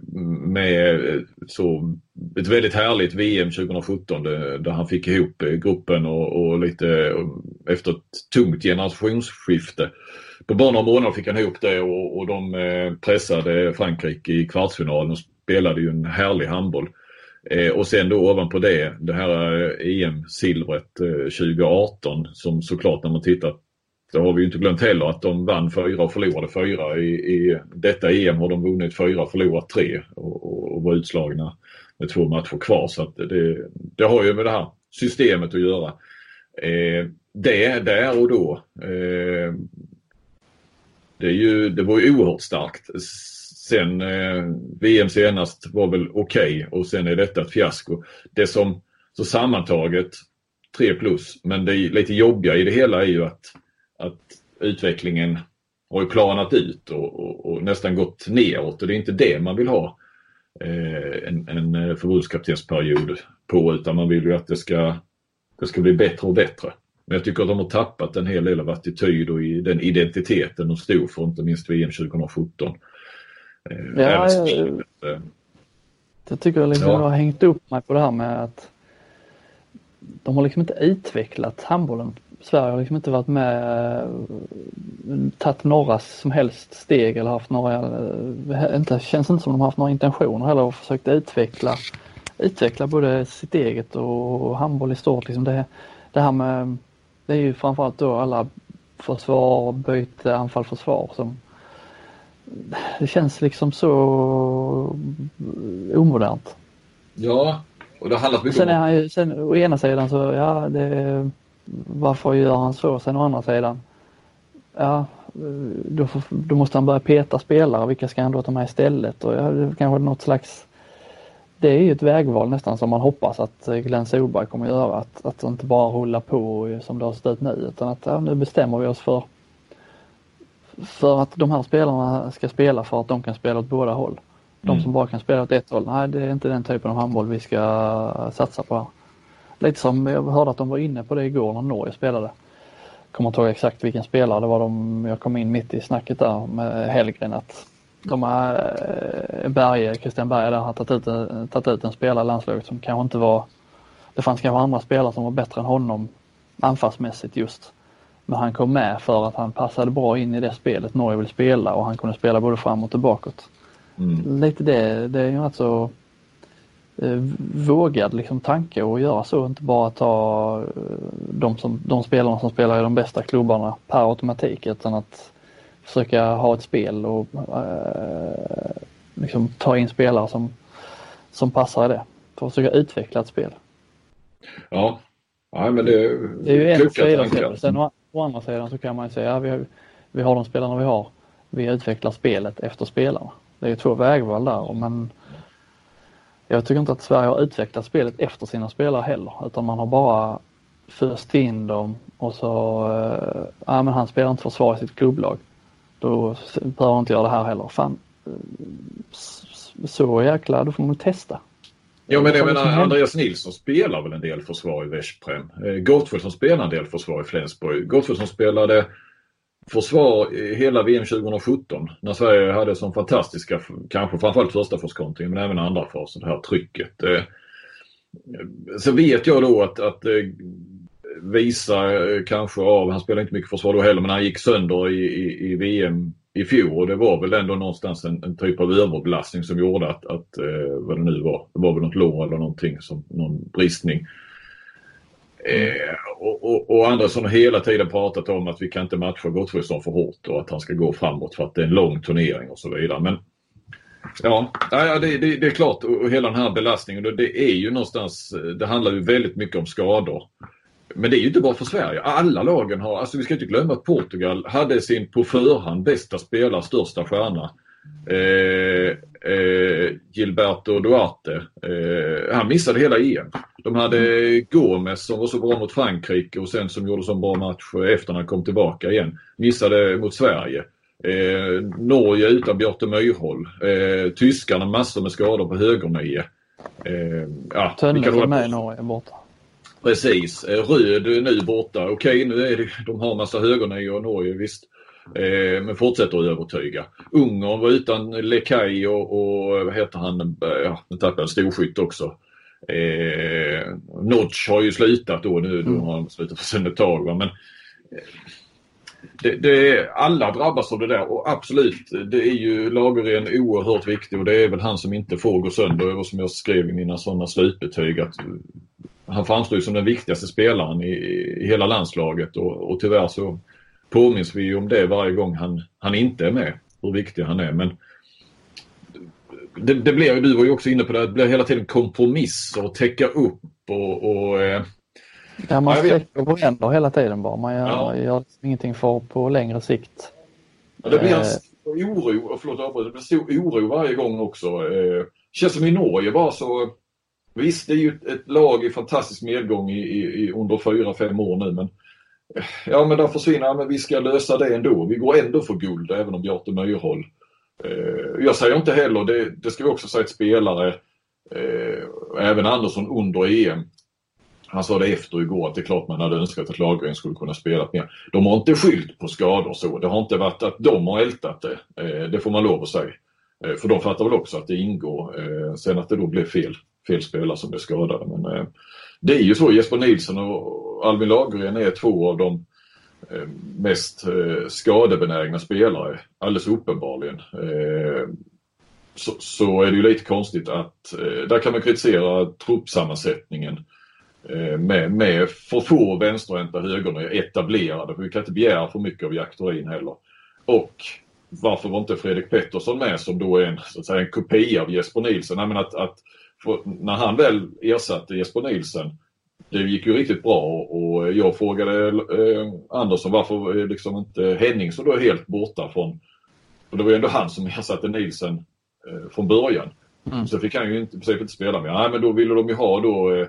med eh, så ett väldigt härligt VM 2017 där han fick ihop gruppen och, och lite efter ett tungt generationsskifte. På bara några månader fick han ihop det och, och de pressade Frankrike i kvartsfinalen och spelade ju en härlig handboll. Och sen då ovanpå det, det här e EM-silvret 2018 som såklart när man tittar det har vi inte glömt heller att de vann fyra och förlorade fyra. I, i detta EM har de vunnit fyra och förlorat tre. Och, och, och var utslagna med två matcher kvar. Så att det, det har ju med det här systemet att göra. Eh, det där och då. Eh, det, är ju, det var ju oerhört starkt. Sen eh, VM senast var väl okej okay, och sen är detta ett fiasko. Det som så sammantaget tre plus men det lite jobbiga i det hela är ju att, att utvecklingen har ju planat ut och, och, och, nästan gått neråt och det är inte det man vill ha eh, en, en förbundskaptensperiod på utan man vill ju att det ska, det ska bli bättre och bättre. Men jag tycker att de har tappat en hel del av attityd och i den identiteten de stod för, inte minst VM 2017. Eh, ja, jag, jag, jag tycker liksom ja. jag har hängt upp mig på det här med att de har liksom inte utvecklat handbollen. Sverige har liksom inte varit med, eh, tagit några som helst steg eller haft några, eh, inte, känns inte som de har haft några intentioner heller och försökt utveckla, utveckla både sitt eget och handboll i stort. Liksom det, det här med, det är ju framförallt då alla försvar, byte, anfall, försvar som det känns liksom så omodernt. Ja, och det har handlat mycket sen är han ju, sen, å ena sidan så, ja, det, varför gör han så? Sen å andra sidan, ja, då, då måste han börja peta spelare. Vilka ska han då ta med istället? Och ja, det kanske något slags det är ju ett vägval nästan som man hoppas att Glenn Solberg kommer göra. Att, att inte bara rulla på som det har sett ut nu utan att ja, nu bestämmer vi oss för för att de här spelarna ska spela för att de kan spela åt båda håll. De mm. som bara kan spela åt ett håll, nej det är inte den typen av handboll vi ska satsa på här. Lite som jag hörde att de var inne på det igår när Norge spelade. Kommer inte ihåg exakt vilken spelare det var de, jag kom in mitt i snacket där med Hellgren att de har, eh, Berge, Christian Berge där har tagit ut, tagit ut en spelare i landslaget som kanske inte var, det fanns kanske andra spelare som var bättre än honom anfallsmässigt just. Men han kom med för att han passade bra in i det spelet Norge vill spela och han kunde spela både framåt och bakåt. Mm. Lite det, det är ju alltså eh, vågad liksom tanke att göra så, inte bara ta eh, de, som, de spelarna som spelar i de bästa klubbarna per automatik utan att försöka ha ett spel och eh, liksom ta in spelare som, som passar i det. För att försöka utveckla ett spel. Ja, ja men det, det är ju en sida. Sen å, å andra sidan så kan man säga att ja, vi, vi har de spelarna vi har. Vi utvecklar spelet efter spelarna. Det är ju två vägval där men jag tycker inte att Sverige har utvecklat spelet efter sina spelare heller utan man har bara föst in dem och så, äh, ja men han spelar inte försvar i sitt klubblag. Då behöver han inte göra det här heller. Fan, så jäkla, då får man testa. Ja men jag menar Andreas Nilsson spelar väl en del försvar i Veszprem. Eh, Gottfridsson spelar en del försvar i Flensburg. Gottfridsson spelade försvar hela VM 2017 när Sverige hade som fantastiska, kanske framförallt första förskontringen men även andra fasen, det här trycket. Eh, så vet jag då att, att eh, visa eh, kanske av, han spelade inte mycket försvar då heller, men han gick sönder i, i, i VM i fjol och det var väl ändå någonstans en, en typ av överbelastning som gjorde att, att vad det nu var, det var väl något lår eller någonting, som, någon bristning. Eh, och, och, och Andersson har hela tiden pratat om att vi kan inte matcha Gottfridsson för hårt och att han ska gå framåt för att det är en lång turnering och så vidare. Men Ja, ja det, det, det är klart och hela den här belastningen det är ju någonstans, eh, det handlar ju väldigt mycket om skador. Men det är ju inte bara för Sverige. Alla lagen har, alltså vi ska inte glömma att Portugal hade sin på förhand bästa spelare, största stjärna. Eh, eh, Gilberto Duarte. Eh, han missade hela EM. De hade. Gomes som var så bra mot Frankrike och sen som gjorde så bra match efter när han kom tillbaka igen. Missade mot Sverige. Eh, Norge utan Björte Myrhol. Eh, tyskarna massor med skador på högernio. Eh, ja, Tönnesen med i Norge borta. Precis. Eh, Röd nu borta. Okej, nu är det, de har massa högernio och Norge visst. Eh, men fortsätter att övertyga. Ungern var utan Lekaj och, och vad heter han, eh, ja, nu tappade jag storskytt också. Eh, Notch har ju slutat då nu, då mm. har han slutat för sen ett tag. Va? Men, det, det, alla drabbas av det där och absolut, det är ju Lagergren oerhört viktig och det är väl han som inte får gå sönder och som jag skrev i mina sådana slutbetyg att han framstår ju som den viktigaste spelaren i, i hela landslaget och, och tyvärr så påminns vi om det varje gång han, han inte är med, hur viktig han är. Men det, det blir, du var ju också inne på det, det blir hela tiden kompromisser och täcka upp och, och eh, Ja, man sträcker på händer hela tiden bara. Man gör, Ja. gör liksom ingenting för på längre sikt. Ja, det blir en Eh. stor oro, förlåt det blir stor oro varje gång också. Eh, känns som i Norge bara så, visst det är ju ett, lag i fantastisk medgång i, i, i under fyra, fem år nu men Ja men där försvinner, men vi ska lösa det ändå. Vi går ändå för guld även om Bjarte Myrhol. Eh, jag säger inte heller, det, det ska vi också säga att spelare, eh, även Andersson under EM, han sa det efter igår att det är klart man hade önskat att Lagergren skulle kunna spela mer. De har inte skyllt på skador så. Det har inte varit att de har ältat det. Eh, det får man lov att säga. Eh, för de fattar väl också att det ingår. Eh, sen att det då blev fel, fel spelare som blev skadade. Men eh, det är ju så. Jesper Nilsson och Albin Lagergren är två av de eh, mest eh, skadebenägna spelare. Alldeles uppenbarligen. Eh, så, så är det ju lite konstigt att där kan man kritisera truppsammansättningen med, med för få vänsterhänta högerna etablerade. För vi kan inte begära för mycket av Jack Thorin heller. Och varför var inte Fredrik Pettersson med som då är en, så att säga, en kopia av Jesper Nilsson? Nej, men att, att för, när han väl ersatte Jesper Nilsson det gick ju riktigt bra och jag frågade eh, Andersson varför är liksom inte Henningsson då är helt borta från... För det var ju ändå han som ersatte Nilsson eh, från början. Mm. Så fick han ju inte, i princip inte spela mer. Nej men då ville de ju ha då eh,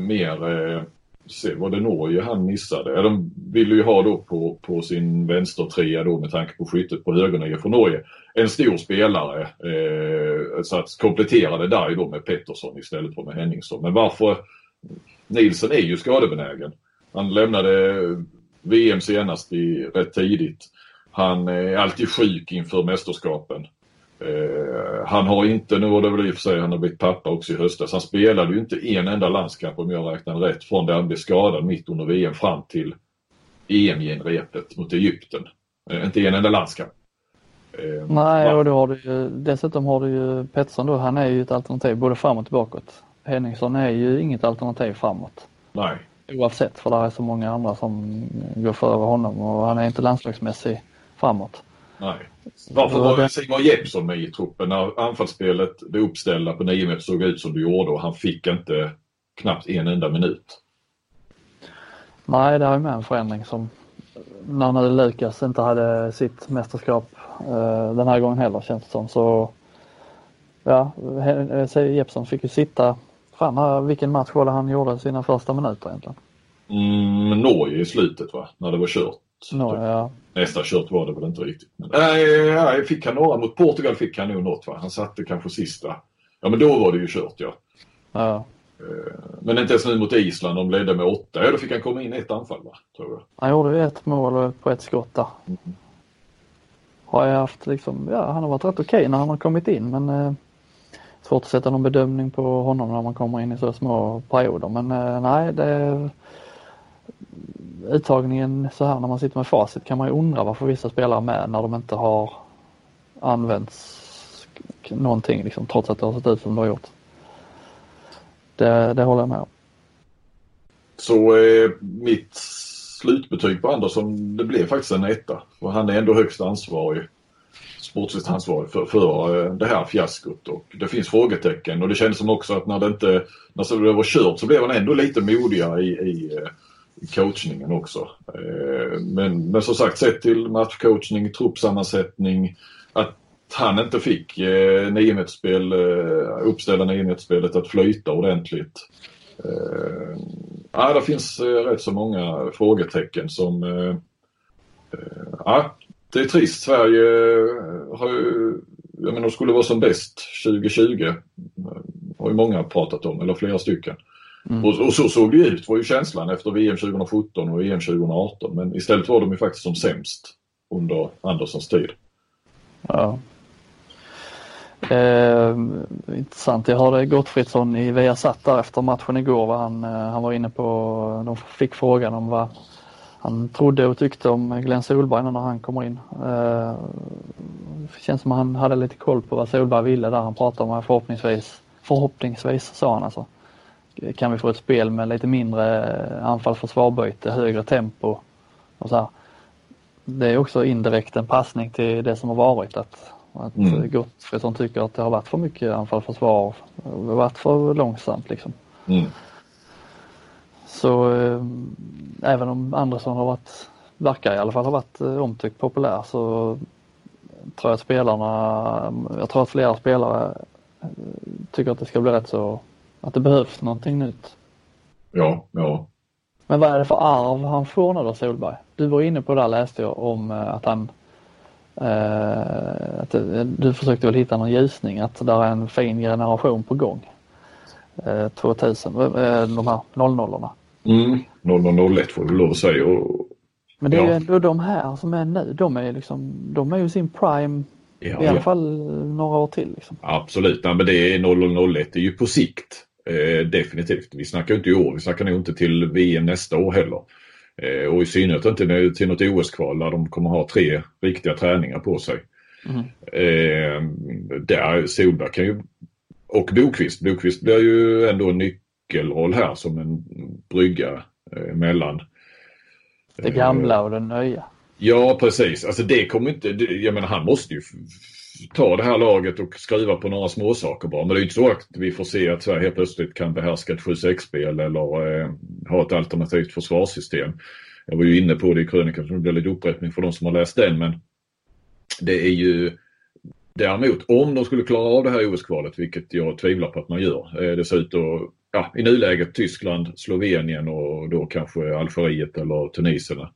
mer, eh, se, var det Norge han missade? Ja, de ville ju ha då på, på sin vänstertrea då med tanke på skyttet på högernian från Norge. En stor spelare eh, så att komplettera det där ju då med Pettersson istället för med Henningsson. Men varför? Nilsson är ju skadebenägen. Han lämnade VM senast i, rätt tidigt. Han är alltid sjuk inför mästerskapen. Eh, han har inte, nu var det väl i och för sig, han har blivit pappa också i höstas. Han spelade ju inte en enda landskamp om jag räknar rätt från det han blev skadad mitt under VM fram till EM-genrepet mot Egypten. Eh, inte en enda landskamp. Eh, Nej, va? och då har du ju, dessutom har du ju Pettersson då, han är ju ett alternativ både framåt och bakåt. Henningsson är ju inget alternativ framåt. Nej. Oavsett, för det är så många andra som går före honom och han är inte landslagsmässig framåt. Nej. Varför var det. Simon Jeppsson med i truppen när anfallsspelet, det uppställda på 9 meter såg ut som det gjorde och han fick inte knappt en enda minut? Nej, det är ju med en förändring som när nu Lukas inte hade sitt mästerskap eh, den här gången heller känns det som så ja, eh, Jeppsson fick ju sitta, fan vilken match var det han gjorde sina första minuter egentligen? Mm, Norge i slutet va, när det var kört. Nå, ja, Nästa kört var det väl inte riktigt. Men, nej, nej, fick han några mot Portugal fick han nog något va. Han satte kanske sista. Ja men då var det ju kört ja. ja. Men inte ens nu mot Island, de ledde med åtta. Ja då fick han komma in i ett anfall va, tror jag. Han gjorde ett mål på ett skott där. Har jag haft liksom, ja han har varit rätt okej när han har kommit in men eh, svårt att sätta någon bedömning på honom när man kommer in i så små perioder men eh, nej det uttagningen så här när man sitter med facit kan man ju undra varför vissa spelare är med när de inte har använts någonting liksom trots att det har sett ut som det har gjort. Det, det håller jag med om. Så eh, mitt slutbetyg på Andersson, det blev faktiskt en etta. För han är ändå högst ansvarig, sportsligt ansvarig för, för eh, det här fiaskot. Och det finns frågetecken och det kändes som också att när det inte, när det var kört så blev han ändå lite modigare i, i eh, coachningen också. Eh, men, men som sagt, sett till matchcoachning, truppsammansättning, att han inte fick eh, niometersspel, eh, uppställa niometersspelet att flyta ordentligt. Eh, ja, det finns eh, rätt så många frågetecken som... Eh, eh ja, det är trist. Sverige eh, har ju... Jag menar, de skulle vara som bäst 2020. har ju många pratat om, eller flera stycken. Mm. Och, och så såg det ut, var ju känslan efter VM 2017 och EM 2018. Men istället var de ju faktiskt som sämst under Anderssons tid. Ja. Eh, intressant. Jag hörde Gottfridsson i Viasat där efter matchen igår. Var han, eh, han var inne på, de fick frågan om vad han trodde och tyckte om Glenn Solberg när han kommer in. Eh, det känns som att han hade lite koll på vad Solberg ville där. Han pratade om förhoppningsvis, förhoppningsvis sa han alltså, kan vi få ett spel med lite mindre anfall-försvarbyte, högre tempo och så här. Det är också indirekt en passning till det som har varit att Att mm. Gottfridsson tycker att det har varit för mycket anfall försvar. Det har varit för långsamt liksom. Mm. Så eh, även om Andersson har varit, verkar i alla fall ha varit eh, omtyckt populär så tror jag att spelarna, jag tror att flera spelare eh, tycker att det ska bli rätt så, att det behövs någonting nytt. Ja, ja. Men vad är det för arv han får nu då Solberg? Du var inne på det där läste jag om eh, att han eh, att du försökte väl hitta någon ljusning att det är en fin generation på gång. Eh, 2000, eh, de här 00 Mm, 0001 får du lov att säga. Och, Men det är ja. ju ändå de här som är nu, de är liksom, de är ju sin prime ja, i alla ja. fall några år till. Liksom. Absolut, Nej, men det är 0001, det är ju på sikt. Eh, definitivt. Vi snackar inte i år, vi snackar nog inte till VM nästa år heller. Eh, och i synnerhet inte till något OS-kval där de kommer ha tre riktiga träningar på sig. Mm. Eh, där Solberg kan ju, och Bokvist, Bokvist blir ju ändå en nyckelroll här som en brygga eh, mellan det gamla och det nya. Ja precis, alltså det kommer inte, jag menar han måste ju ta det här laget och skruva på några småsaker bara. Men det är ju inte så att vi får se att Sverige helt plötsligt kan behärska ett 7-6-spel eller eh, ha ett alternativt försvarssystem. Jag var ju inne på det i krönikan så det blir lite upprepning för de som har läst den men det är ju däremot om de skulle klara av det här OS-kvalet, vilket jag tvivlar på att man gör. Eh, det ser ut att, ja, i nuläget Tyskland, Slovenien och då kanske Algeriet eller Tunisien eh,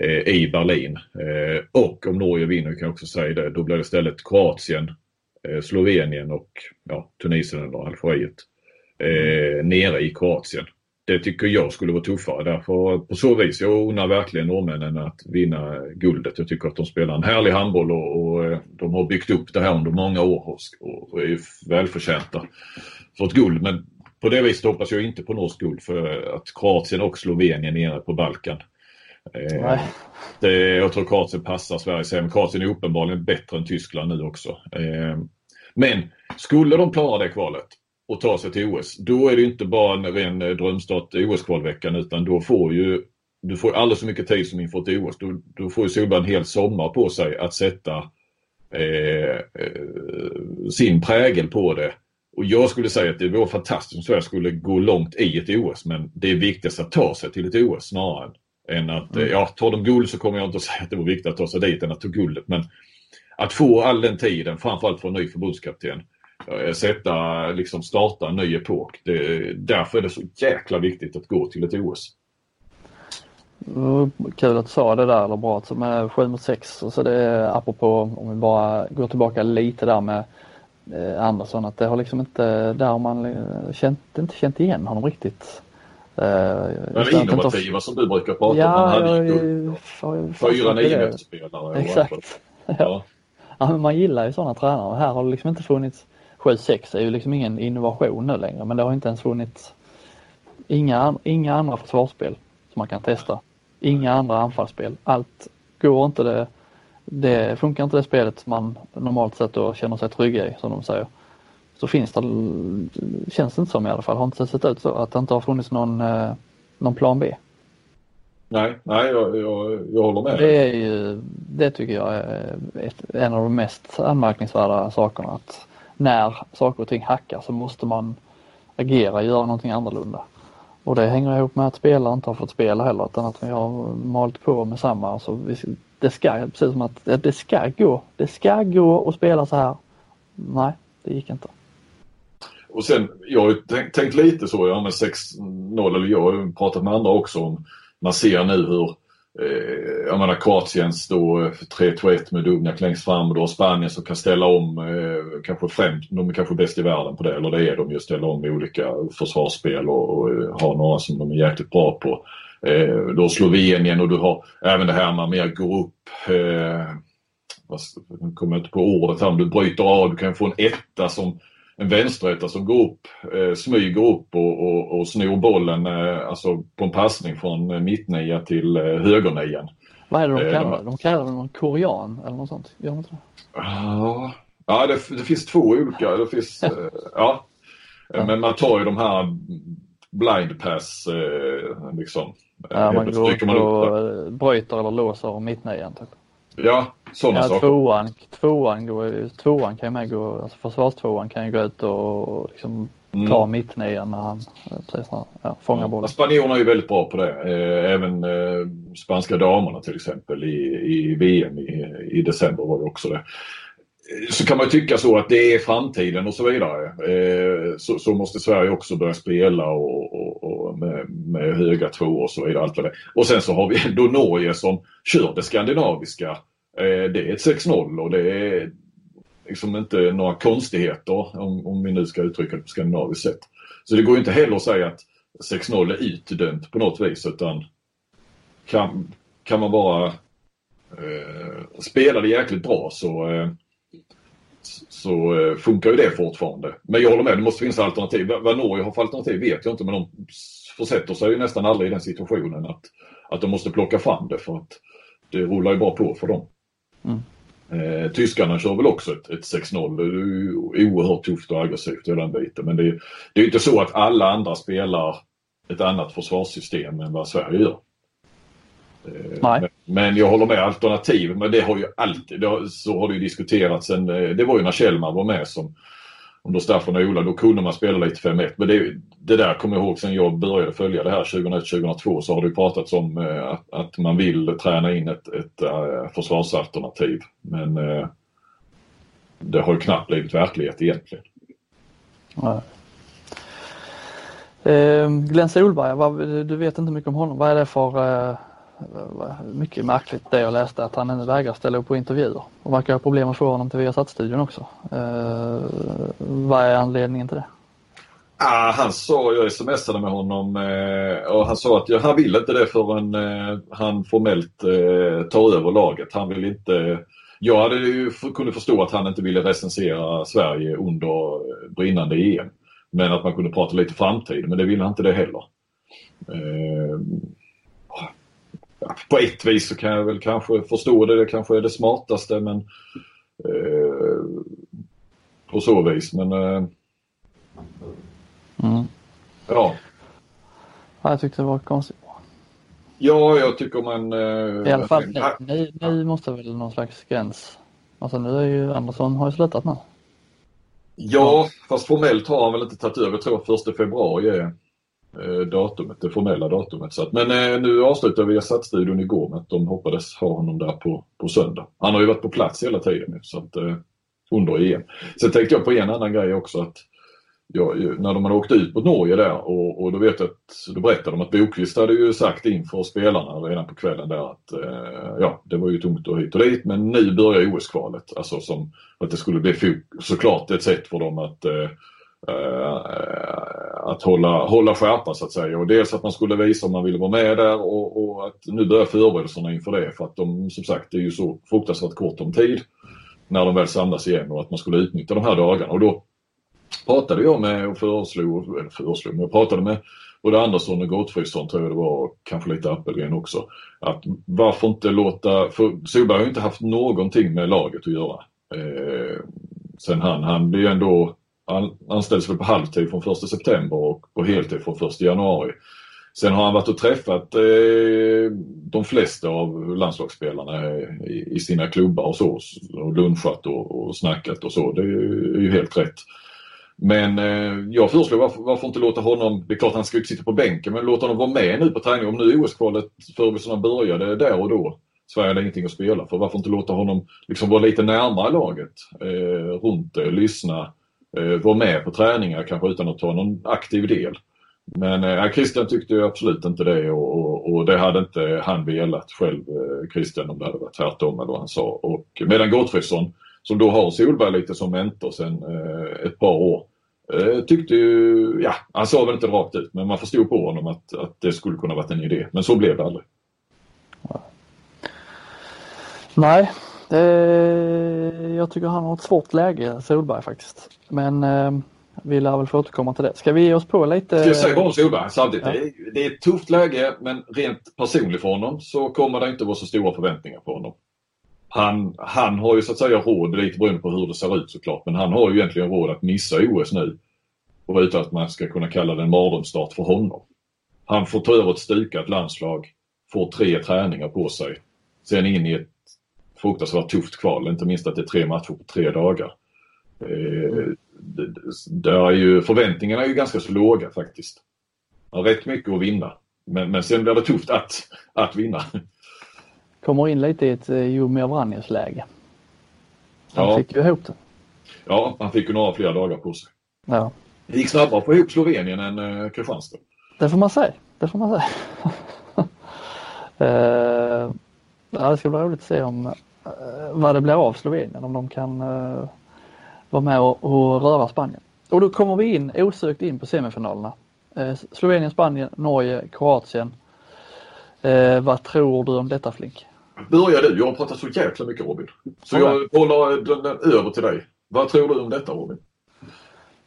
Eh, i Berlin. Eh, och om Norge vinner kan jag också säga det, då blir det istället Kroatien, eh, Slovenien och ja, Tunisien eller Algeriet nere i Kroatien. Det tycker jag skulle vara tuffare. Därför på så vis, jag unnar verkligen norrmännen att vinna guldet. Jag tycker att de spelar en härlig handboll och, och de har byggt upp det här under många år och, och är välförtjänta för ett guld. Men på det viset hoppas jag inte på norskt guld för att Kroatien och Slovenien är nere på Balkan. Eh, det, jag tror Kroatien passar Sverige sen. Kroatien är uppenbarligen bättre än Tyskland nu också. Eh, men skulle de klara det kvalet och ta sig till OS, då är det inte bara en ren eh, drömstart OS-kvalveckan utan då får ju du får alldeles så mycket tid som inför ett OS. Du, du får ju Solberg en hel sommar på sig att sätta eh, sin prägel på det. Och jag skulle säga att det vore fantastiskt om Sverige skulle gå långt i ett OS men det är viktigast att ta sig till ett OS snarare än än att, mm. ja, tar de guld så kommer jag inte att *laughs* säga att det var viktigt att ta sig dit än att ta guldet. Men att få all den tiden, framförallt för en ny förbundskapten, eh, sätta, liksom starta en ny epok. Det, därför är det så jäkla viktigt att gå till ett OS. Kul att du sa det där, eller bra, med 7 mot 6. Så det är apropå, om vi bara går tillbaka lite där med eh, Andersson, att det har liksom inte, där har man eh, känt, inte känt igen honom riktigt. Eh, Den innovativa som du brukar prata ja, om. Han hade ju fyra niometerspelare. Exakt. Ja. *laughs* ja. men man gillar ju sådana tränare. Här har det liksom inte funnits 7-6 är ju liksom ingen innovation nu längre men det har inte ens funnits inga, inga andra försvarsspel som man kan testa. Inga andra anfallsspel. Allt går inte det, det funkar inte det spelet som man normalt sett då känner sig trygga i som de säger så finns det, känns det inte som i alla fall, har inte sett ut så att det inte har funnits någon, eh, någon plan B. Nej, nej jag, jag, jag håller med. Det, är ju, det tycker jag är ett, en av de mest anmärkningsvärda sakerna att när saker och ting hackar så måste man agera, göra någonting annorlunda. Och det hänger ihop med att spelare inte har fått spela heller utan att vi har malt på med samma. Alltså, det ska, precis som att det ska gå. Det ska gå att spela så här. Nej, det gick inte. Och sen, jag har ju tänkt, tänkt lite så, ja med 6-0, eller jag har ju pratat med andra också om, man ser nu hur eh, jag menar Kroatiens då eh, 3-2-1 med Dubnjak längst fram och då har Spanien som kan ställa om, eh, kanske främst, de är kanske bäst i världen på det, eller det är de ju, ställa om olika försvarsspel och, och eh, har några som de är jäkligt bra på. Eh, du har Slovenien och du har även det här med mer grupp, eh, jag kommer inte på ordet här, om du bryter av, du kan få en etta som en vänsterrätta som går upp, eh, smyger upp och, och, och snor bollen eh, alltså på en passning från eh, mittnia till eh, högernian. Vad är det de kallar det? De kallar det någon korean eller något sånt? Gör de inte det? Ja, det, det finns två olika. Det finns, *laughs* eh, ja. Men man tar ju de här blind pass eh, liksom. Ja, man går upp och bryter eller låser mittnian typ. Ja, sådana Ja, saker. tvåan, tvåan, går, tvåan kan med gå, alltså försvarstvåan kan ju gå ut och liksom Mm. ta mittnian när han eh, precis när, ja, fångar bollen. Spanjorerna är ju väldigt bra på det. Eh, Även eh, spanska damerna till exempel i, i VM i, i december var det också det. Så kan man tycka så att det är framtiden och så vidare. Eh, Så, så måste Sverige också börja spela och, och, och med, med höga tvåor och så vidare. Allt det. Och sen så har vi *laughs* ändå Norge som kör det skandinaviska. Eh, Det är ett 6-0 och det är liksom inte några konstigheter om, om vi nu ska uttrycka det på skandinaviskt sätt. Så det går ju inte heller att säga att 6-0 är utdömt på något vis utan kan, kan man bara eh, spela det jäkligt bra så, eh, så eh, funkar ju det fortfarande. Men jag håller med, det måste finnas alternativ. Vad Norge har för alternativ vet jag inte men de försätter sig ju nästan aldrig i den situationen att, att de måste plocka fram det för att det rullar ju bara på för dem. Mm. Eh, tyskarna kör väl också ett, ett 6-0. Det är ju oerhört tufft och aggressivt i den biten. Men det, är- det är ju inte så att alla andra spelar ett annat försvarssystem än vad Sverige gör. Nej. Men, jag håller med alternativ. Men det har ju alltid, har, så har det ju diskuterats sen, eh, det var ju när Kjellman var med som under Staffan och Ola, då kunde man spela lite 5-1. Men det, det där kommer jag ihåg sen jag började följa det här 2001-2002 så har det pratats om eh, att, att man vill träna in ett, ett eh, försvarsalternativ. Men det har ju knappt blivit verklighet egentligen. Ja. Eh, Glenn Solberg, vad, du vet inte mycket om honom. Vad är det för eh, mycket märkligt det jag läste att han ännu vägrar ställa upp på intervjuer och verkar ha problem att få honom till Viasat-studion också. Eh, vad är anledningen till det? Ah, han sa, jag smsade med honom eh, och han sa att ja, han vill inte det förrän eh, han formellt eh, tar över laget. Han vill inte... Jag hade ju kunde förstå att han inte ville recensera Sverige under eh, brinnande EM. Men att man kunde prata lite framtid, men det ville han inte det heller. Eh, ja, på ett vis så kan jag väl kanske förstå det, det kanske är det smartaste men eh, på så vis. Men eh, Mm. ja. Ja, jag tyckte det var konstigt. Ja, jag tycker man... eh, I alla fall nu, Ja, nu, nu måste väl någon slags gräns. Alltså nu är ju Andersson har ju slutat nu. Ja, fast formellt har han väl inte tagit över. Jag tror första februari är Eh, datumet, det formella datumet. Så att, men eh, nu avslutar vi studion igår med att de hoppades ha honom där på, på söndag. Han har ju varit på plats hela tiden nu, så att, eh, under EM. Sen tänkte jag på en annan grej också att ja, när de hade åkt ut mot Norge där och, och då vet jag att då berättade de att Bokvist hade ju sagt inför spelarna redan på kvällen där att eh, ja, det var ju tungt och hit och dit men nu börjar OS-kvalet. Alltså som att det skulle bli såklart ett sätt för dem att eh, eh att hålla, hålla skärpa så att säga. Och dels att man skulle visa om man ville vara med där och, och att nu börjar förberedelserna inför det för att de som sagt det är ju så fruktansvärt kort om tid när de väl samlas igen och att man skulle utnyttja de här dagarna. Och då pratade jag med och föreslog, eller föreslog, men jag pratade med både Andersson och Gottfridsson tror jag det var och kanske lite Appelgren också. Att varför inte låta, för Solberg har ju inte haft någonting med laget att göra. Eh, sen han, han blir ju ändå, han anställs väl på halvtid från 1 september och på heltid från 1 januari. Sen har han varit och träffat eh, de flesta av landslagsspelarna i, i sina klubbar och så. Och lunchat och, och snackat och så. Det är ju helt rätt. Men eh, jag föreslår varför, varför inte låta honom, det är klart han ska inte sitta på bänken, men låta honom vara med nu på träning. Om nu OS-kvalet förberedelserna började där och då. Sverige hade ingenting att spela för. Varför inte låta honom liksom vara lite närmare laget? Eh, runt det, lyssna, eh, vara med på träningar kanske utan att ta någon aktiv del. Men eh, Christian tyckte ju absolut inte det och, och, och det hade inte han velat själv, eh, Christian, om det hade varit tvärtom eller vad han sa. Och medan Gottfridsson, som då har Solberg lite som mentor sedan eh, ett par år, eh, tyckte ju, ja, han sa väl inte rakt ut, men man förstod på honom att, att det skulle kunna varit en idé. Men så blev det aldrig. Nej, jag tycker han har ett svårt läge, Solberg faktiskt. Men eh, vi lär väl få återkomma till det. Ska vi ge oss på lite? Ska jag säga bara om Solberg samtidigt. Ja. Det, är, det är ett tufft läge men rent personligt för honom så kommer det inte vara så stora förväntningar på honom. Han, han har ju så att säga råd, lite beroende på hur det ser ut såklart, men han har ju egentligen råd att missa OS nu. Och utan att man ska kunna kalla det en mardrömsstart för honom. Han får ta över ett stukat landslag, får tre träningar på sig. Sen in i ett fruktansvärt tufft kval, inte minst att det är tre matcher på tre dagar. Eh, det är ju, förväntningarna är ju ganska så låga faktiskt. Har rätt mycket att vinna. Men, men sen blir det tufft att, att vinna. Kommer in lite i ett eh, Jomir Vranjes läge. Han Ja. fick ju ihop det. Ja, han fick ju några fler dagar på sig. Ja. Det gick snabbare att få ihop Slovenien än eh, Kristianstad. Det får man säga. Det får man säga. *laughs* Eh, ja, det ska bli roligt att se om vad det blir av Slovenien. Om de kan eh, vara med och, och röra Spanien. Och då kommer vi in osökt in på semifinalerna. Eh, Slovenien, Spanien, Norge, Kroatien. Eh, vad tror du om detta Flink? Börja du, jag har pratat så jäkla mycket Robin. Så jag bollar den, över till dig. Vad tror du om detta Robin?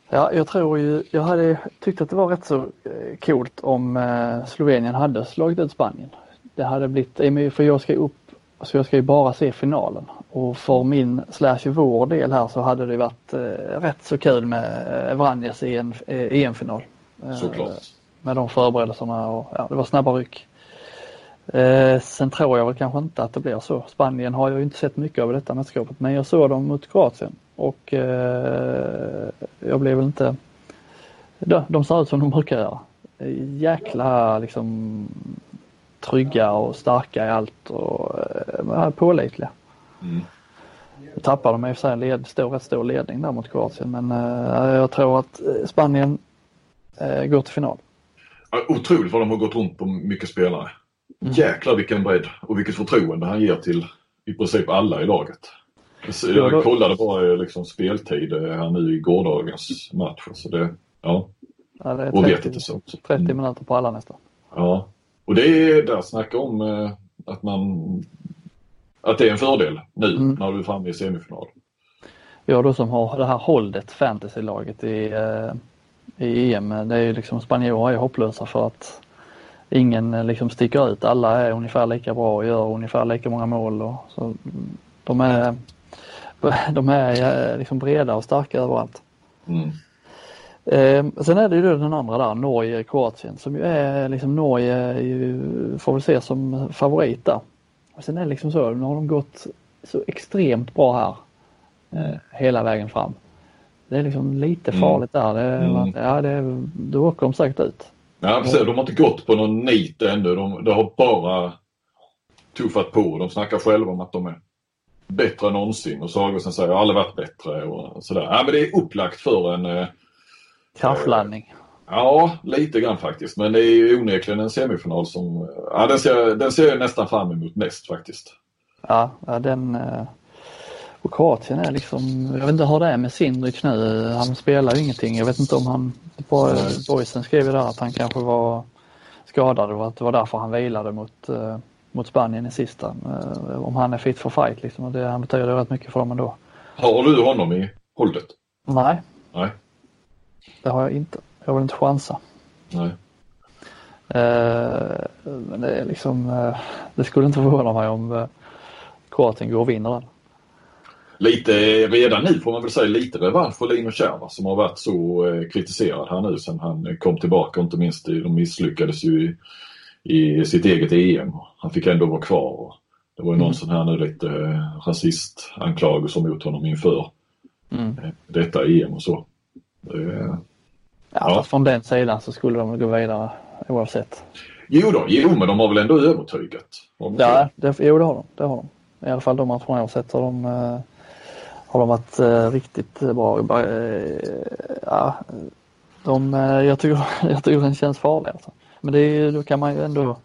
Ja, jag tror ju, jag hade tyckt att det var rätt så eh, coolt om eh, Slovenien hade slagit ut Spanien. Det hade blivit, eh, för jag ska upp, så jag ska ju bara se finalen. Och för min slash vår del här så hade det varit eh, rätt så kul med eh, Vranjes i en eh, EM-final. Eh, Såklart. Med de förberedelserna och ja, det var snabba ryck. Eh, sen tror jag väl kanske inte att det blir så. Spanien har jag ju inte sett mycket av detta mästerskapet men jag såg dem mot Kroatien och eh, jag blev väl inte... De, de ser ut som de brukar göra. Jäkla liksom trygga och starka i allt och eh, pålitliga. Mm. Nu tappade de i och för sig en led, stor, rätt stor ledning där mot Kroatien men eh, jag tror att eh, Spanien eh, går till final. Otroligt vad de har gått runt på mycket spelare. Jäklar vilken bredd och vilket förtroende han ger till i princip alla i laget. Så Ja, då- Jag kollade bara eh, liksom speltid eh, här nu i gårdagens match. Så det, ja, Ja, det är och vet 30, inte så. 30 Mm. minuter på alla nästan. Ja, och det är där snacka om eh, att man att det är en fördel nu Mm. när du är framme i semifinal. Jag då som har det här Holdet fantasylaget i, eh, i EM, det är ju liksom spanjorer är hopplösa för att ingen eh, liksom sticker ut. Alla är ungefär lika bra och gör ungefär lika många mål. Och, så, mm, de är, *laughs* de är eh, liksom breda och starka överallt. Mm. Eh, sen är det ju den andra där, Norge, Kroatien som ju är liksom Norge är ju, får väl ses som favorit där. Och sen är det liksom så, nu har de gått så extremt bra här eh, hela vägen fram. Det är liksom lite Mm. farligt där. Det, Mm. ja, det, då åker de säkert ut. Ja, precis. De har inte gått på någon nit ännu. De, de har bara tuffat på. De snackar själva om att de är bättre än någonsin och Sagosen säger har aldrig varit bättre och sådär. Ja, men det är upplagt för en eh, Kraschlandning. Ja, lite grann faktiskt. Men det är ju onekligen en semifinal som... Ja, den ser, den ser jag nästan fram emot mest faktiskt. Ja, den eh, och Kroatien är liksom, jag vet inte hur det är med Sindric nu. Han spelar ju ingenting. Jag vet inte om han, Boysen skrev ju där att han kanske var skadad och att det var därför han vilade mot, eh, mot Spanien i sista. Eh, om han är fit for fight liksom. Och det, han betyder rätt mycket för dem ändå. Har du honom i hållet? Nej, Nej. Det har jag inte. Jag vill inte chansa. Nej. Eh, men det är liksom, eh, det skulle inte förvåna mig om eh, Kroatien går och vinner den. Lite, redan nu får man väl säga lite revansch för Lino Kärva som har varit så eh, kritiserad här nu sen han kom tillbaka. Inte minst de misslyckades ju i, i sitt eget EM. Han fick ändå vara kvar. Det var ju någon sån här nu lite eh, rasistanklagelse mot honom inför Mm. eh, detta EM och så. Ja, Ja. från den sidan så skulle de gå vidare oavsett. Jo då, jo men de har väl ändå övertygat. Om Ja, det, jo det har de. Det har de. I alla fall de matcherna jag har sett har de, eh, har de varit eh, riktigt bra. Eh, ja, de, jag, tycker, *laughs* jag tycker den känns farlig. Alltså. Men det är, då kan man ju ändå,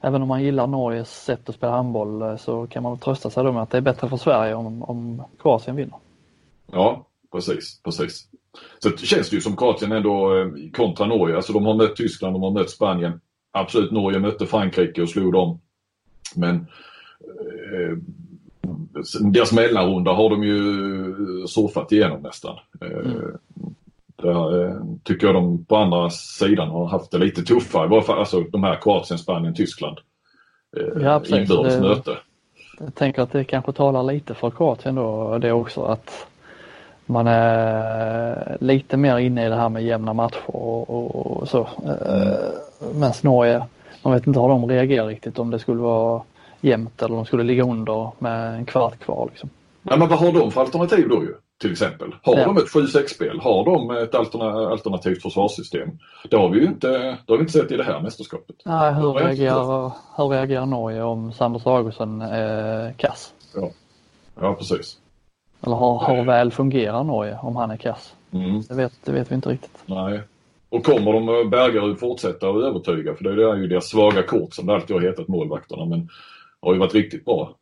även om man gillar Norges sätt att spela handboll så kan man trösta sig med att det är bättre för Sverige om, om Kroatien vinner. Ja, precis, precis. Så känns det ju som Kroatien ändå eh, kontra Norge. Alltså de har mött Tyskland, de har mött Spanien. Absolut, Norge mötte Frankrike och slog dem. Men eh, deras mellanrunda har de ju surfat igenom nästan. Eh, Där eh, tycker jag de på andra sidan har haft det lite tuffare. Alltså de här Kroatien, Spanien, Tyskland. Eh, Ja, precis. Inbördes möte. Jag tänker att det kanske talar lite för Kroatien då det också att man är lite mer inne i det här med jämna matcher och, och, och så. Mm. Medan Norge, man vet inte hur de reagerar riktigt om det skulle vara jämnt eller de skulle ligga under med en kvart kvar. Liksom. Ja, men vad har de för alternativ då ju? Till exempel. Har Ja. de ett 7-6-spel? Har de ett alterna alternativt försvarssystem? Det har vi ju inte, det har vi inte sett i det här mästerskapet. Nej, hur, Ja, reagerar, hur reagerar Norge om Sanders Augustsson är kass? Ja, precis. Eller hur, hur väl fungerar Norge om han är kass? Mm, Det vet, det vet vi inte riktigt. nej. Och kommer de eh, Bergarud fortsätta att övertyga? För det är ju deras svaga kort som det alltid har hetat målvakterna. Men har ju varit riktigt bra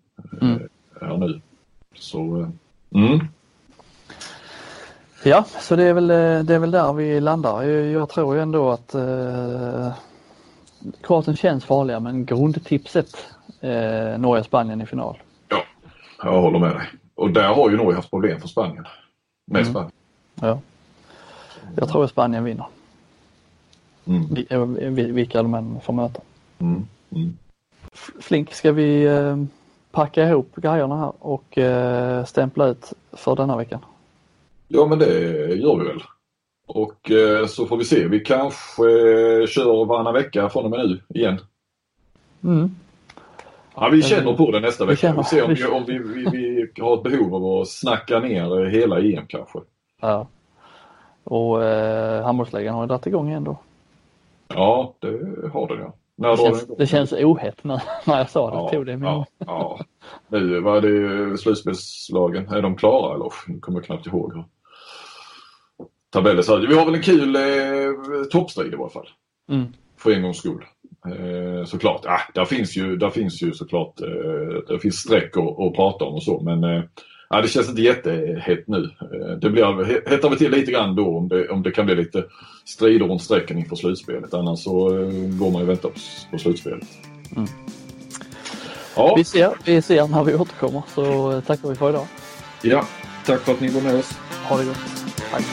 eh, Mm. här nu. Så, eh, mm. Ja, så det är väl, det är väl där vi landar. Jag, jag tror ju ändå att eh, Kroatien känns farliga men grundtipset eh, Norge-Spanien i final. Ja, jag håller med dig. Och där har ju Norge haft problem för Spanien. Med Mm. Spanien. Ja. Jag tror att Spanien vinner. Mm. Vi- eh, vi- Vilka de än får möta. Mm. Mm. Flink, ska vi eh, packa ihop grejerna här och eh, stämpla ut för denna veckan? Ja men det gör vi väl. Och så får vi se. Vi kanske kör varannan vecka från och med nu igen. Mm. Ja, vi känner på det nästa Vi vecka. känner- Vi ser om, vi- vi, om vi, vi, vi har ett behov av att snacka ner hela EM kanske. Ja. Och eh, handbollsligan har ju dragit igång igen då. Ja, det har den ja. När Det känns, det känns ohett när, när jag sa det. ja, Tog det ja, ja. Nu, vad är det slutspelslagen? Är de klara eller? Nu kommer jag knappt ihåg. hur Tabellen ser ut. Vi har väl en kul eh, toppstrid i varje fall. Mm. För en gångs skull. Eh, såklart. Ah, där, finns ju, där finns ju såklart eh, det finns streck att, att prata om och så men eh, ah, det känns inte jättehett nu. Eh, det blir, he- hettar vi till lite grann då om det, om det kan bli lite strider runt strecken inför slutspelet. Annars så eh, går man ju och väntar på, på slutspelet. Mm. Ja, Vi ser, vi ser när vi återkommer så eh, tackar vi för idag. ja, tack för att ni var med oss. Ha det gott. Tack.